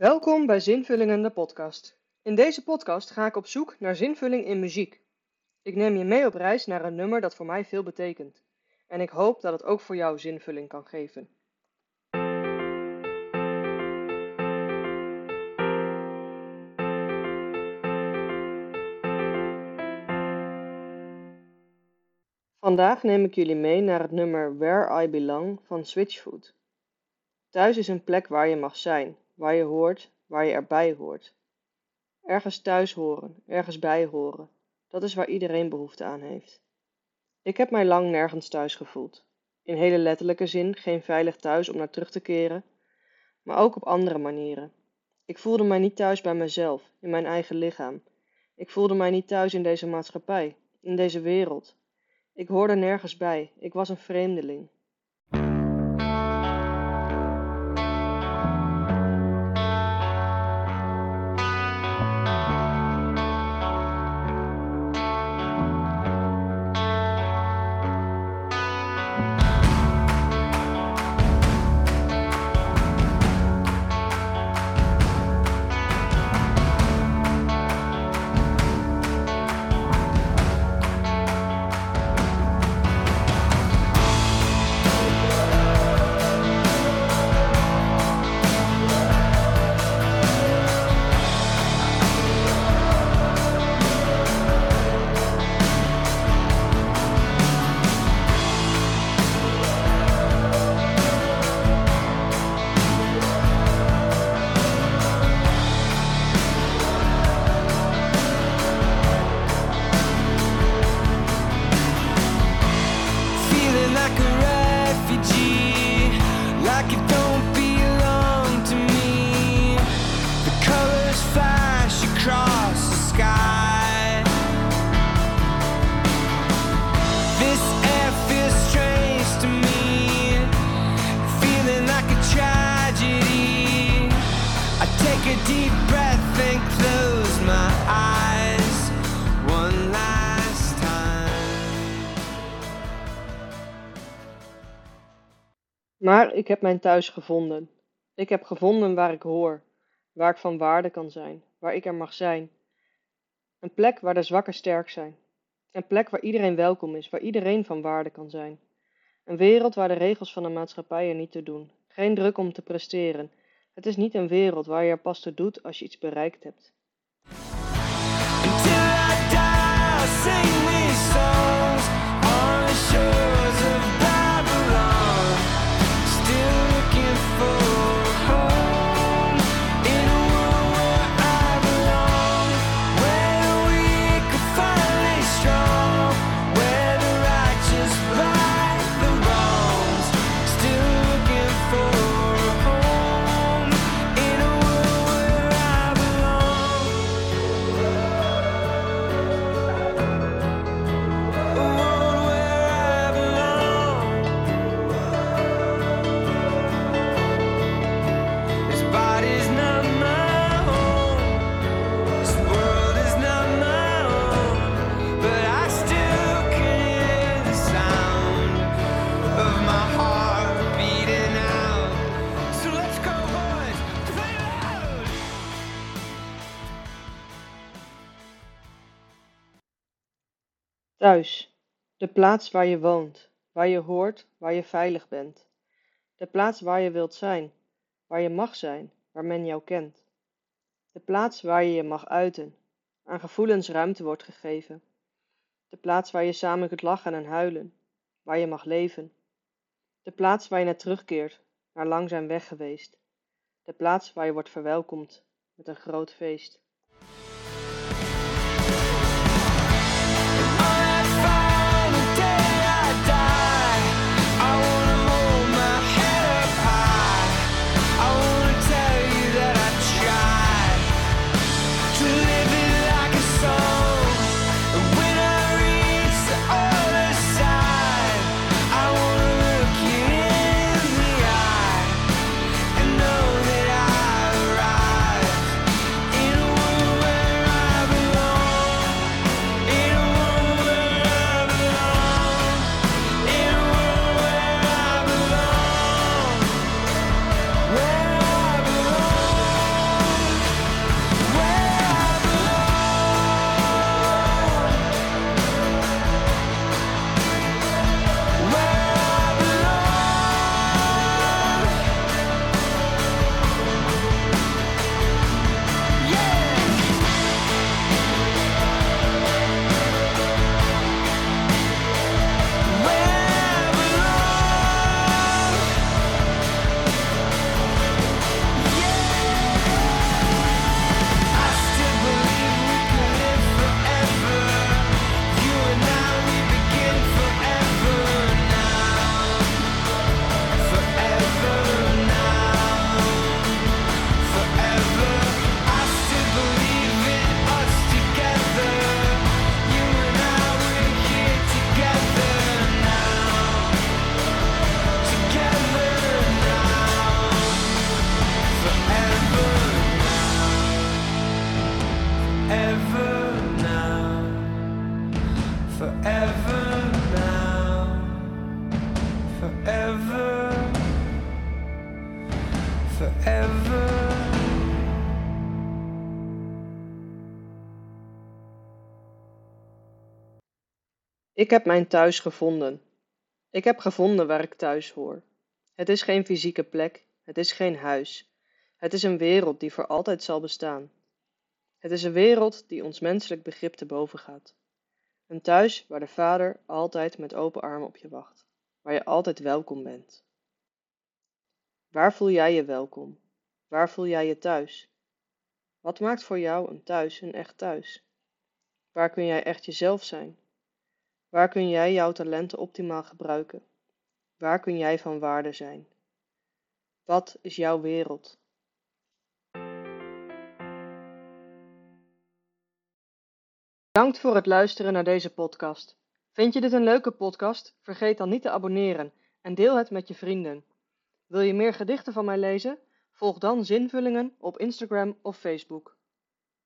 Welkom bij Zinvullingen de podcast. In deze podcast ga ik op zoek naar zinvulling in muziek. Ik neem je mee op reis naar een nummer dat voor mij veel betekent. En ik hoop dat het ook voor jou zinvulling kan geven. Vandaag neem ik jullie mee naar het nummer Where I Belong van Switchfoot. Thuis is een plek waar je mag zijn, waar je hoort, waar je erbij hoort. Ergens thuis horen, ergens bij horen, dat is waar iedereen behoefte aan heeft. Ik heb mij lang nergens thuis gevoeld. In hele letterlijke zin geen veilig thuis om naar terug te keren, maar ook op andere manieren. Ik voelde mij niet thuis bij mezelf, in mijn eigen lichaam. Ik voelde mij niet thuis in deze maatschappij, in deze wereld. Ik hoorde nergens bij, ik was een vreemdeling. Deep breath and close my eyes one last time. Maar ik heb mijn thuis gevonden. Ik heb gevonden waar ik hoor, waar ik van waarde kan zijn, waar ik er mag zijn. Een plek waar de zwakken sterk zijn. Een plek waar iedereen welkom is, waar iedereen van waarde kan zijn. Een wereld waar de regels van de maatschappij er niet toe doen. Geen druk om te presteren. Het is niet een wereld waar je er pas toe doet als je iets bereikt hebt. Thuis, de plaats waar je woont, waar je hoort, waar je veilig bent. De plaats waar je wilt zijn, waar je mag zijn, waar men jou kent. De plaats waar je je mag uiten, aan gevoelens ruimte wordt gegeven. De plaats waar je samen kunt lachen en huilen, waar je mag leven. De plaats waar je naar terugkeert, naar lang zijn weg geweest. De plaats waar je wordt verwelkomd met een groot feest. Ik heb mijn thuis gevonden. Ik heb gevonden waar ik thuis hoor. Het is geen fysieke plek, het is geen huis. Het is een wereld die voor altijd zal bestaan. Het is een wereld die ons menselijk begrip te boven gaat. Een thuis waar de vader altijd met open armen op je wacht, waar je altijd welkom bent. Waar voel jij je welkom? Waar voel jij je thuis? Wat maakt voor jou een thuis een echt thuis? Waar kun jij echt jezelf zijn? Waar kun jij jouw talenten optimaal gebruiken? Waar kun jij van waarde zijn? Wat is jouw wereld? Bedankt voor het luisteren naar deze podcast. Vind je dit een leuke podcast? Vergeet dan niet te abonneren en deel het met je vrienden. Wil je meer gedichten van mij lezen? Volg dan Zinvullingen op Instagram of Facebook.